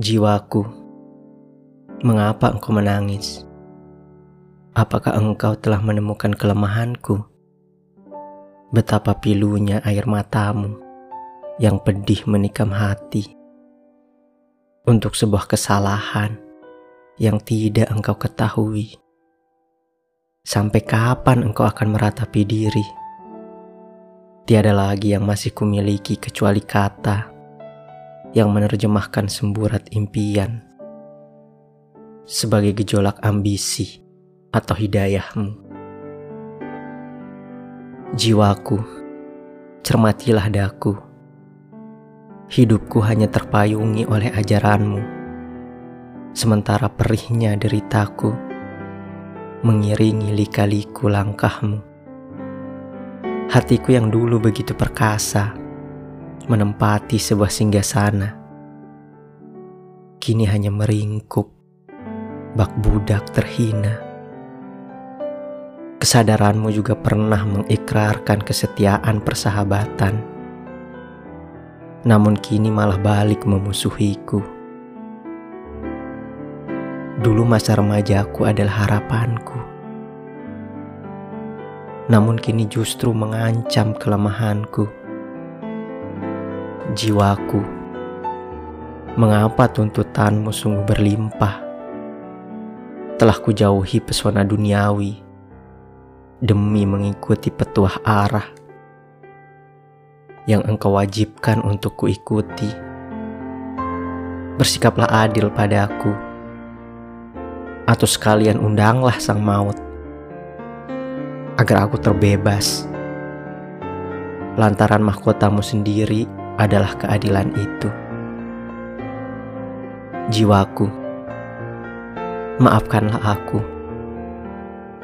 Jiwaku, mengapa engkau menangis? Apakah engkau telah menemukan kelemahanku? Betapa pilunya air matamu yang pedih menikam hati untuk sebuah kesalahan yang tidak engkau ketahui. Sampai kapan engkau akan meratapi diri? Tiada lagi yang masih kumiliki kecuali kata yang menerjemahkan semburat impian sebagai gejolak ambisi atau hidayahmu. Jiwaku, cermatilah daku. Hidupku hanya terpayungi oleh ajaranmu. Sementara perihnya deritaku mengiringi lika-liku langkahmu. Hatiku yang dulu begitu perkasa menempati sebuah singgasana. Kini hanya meringkuk, bak budak terhina. Kesadaranmu juga pernah mengikrarkan kesetiaan persahabatan. Namun kini malah balik memusuhiku. Dulu masa remajaku adalah harapanku. Namun kini justru mengancam kelemahanku jiwaku. Mengapa tuntutanmu sungguh berlimpah? Telah kujauhi pesona duniawi demi mengikuti petuah arah yang engkau wajibkan untuk kuikuti. Bersikaplah adil padaku, atau sekalian undanglah sang maut agar aku terbebas lantaran mahkotamu sendiri adalah keadilan itu. Jiwaku, maafkanlah aku,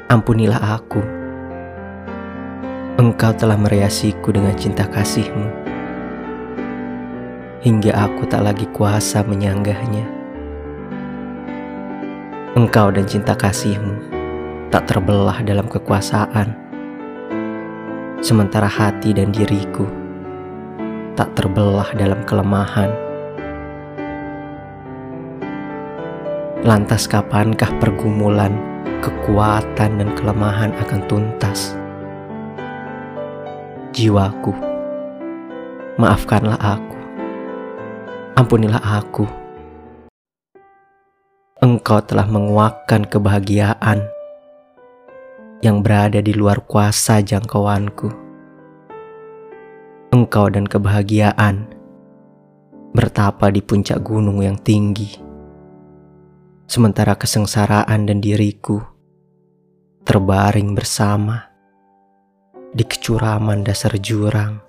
ampunilah aku. Engkau telah meriasiku dengan cinta kasihmu, hingga aku tak lagi kuasa menyanggahnya. Engkau dan cinta kasihmu tak terbelah dalam kekuasaan, sementara hati dan diriku tak terbelah dalam kelemahan. Lantas kapankah pergumulan, kekuatan dan kelemahan akan tuntas? Jiwaku, maafkanlah aku. Ampunilah aku. Engkau telah menguakkan kebahagiaan yang berada di luar kuasa jangkauanku engkau dan kebahagiaan bertapa di puncak gunung yang tinggi, sementara kesengsaraan dan diriku terbaring bersama di kecuraman dasar jurang.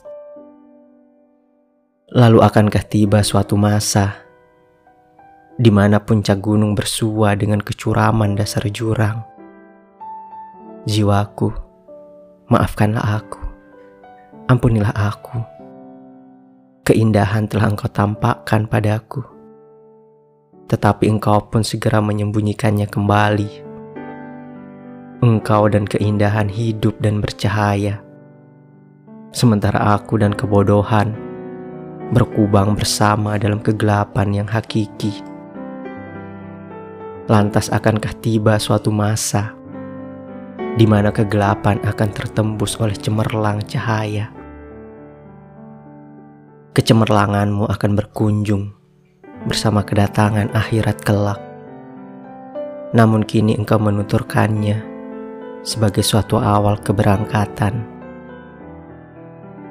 Lalu akankah tiba suatu masa di mana puncak gunung bersua dengan kecuraman dasar jurang? Jiwaku, maafkanlah aku ampunilah aku. Keindahan telah engkau tampakkan padaku, tetapi engkau pun segera menyembunyikannya kembali. Engkau dan keindahan hidup dan bercahaya, sementara aku dan kebodohan berkubang bersama dalam kegelapan yang hakiki. Lantas akankah tiba suatu masa di mana kegelapan akan tertembus oleh cemerlang cahaya? Kecemerlanganmu akan berkunjung bersama kedatangan akhirat kelak. Namun kini engkau menuturkannya sebagai suatu awal keberangkatan.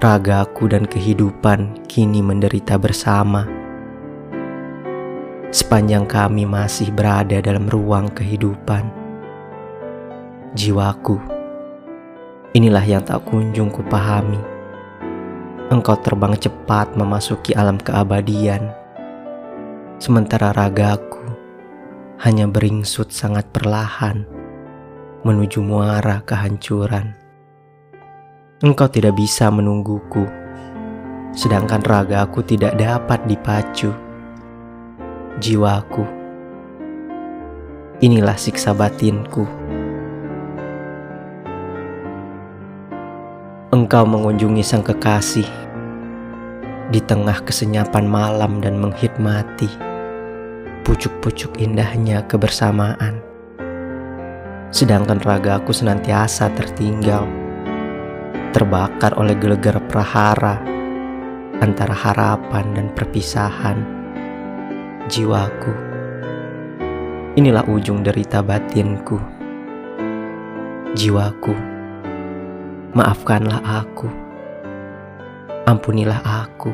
Ragaku dan kehidupan kini menderita bersama. Sepanjang kami masih berada dalam ruang kehidupan. Jiwaku, inilah yang tak kunjung kupahami engkau terbang cepat memasuki alam keabadian, sementara ragaku hanya beringsut sangat perlahan menuju muara kehancuran. Engkau tidak bisa menungguku, sedangkan ragaku tidak dapat dipacu. Jiwaku, inilah siksa batinku. Engkau mengunjungi sang kekasih di tengah kesenyapan malam dan menghikmati pucuk-pucuk indahnya kebersamaan. Sedangkan ragaku senantiasa tertinggal, terbakar oleh gelegar prahara antara harapan dan perpisahan. Jiwaku, inilah ujung derita batinku. Jiwaku, maafkanlah aku, ampunilah aku.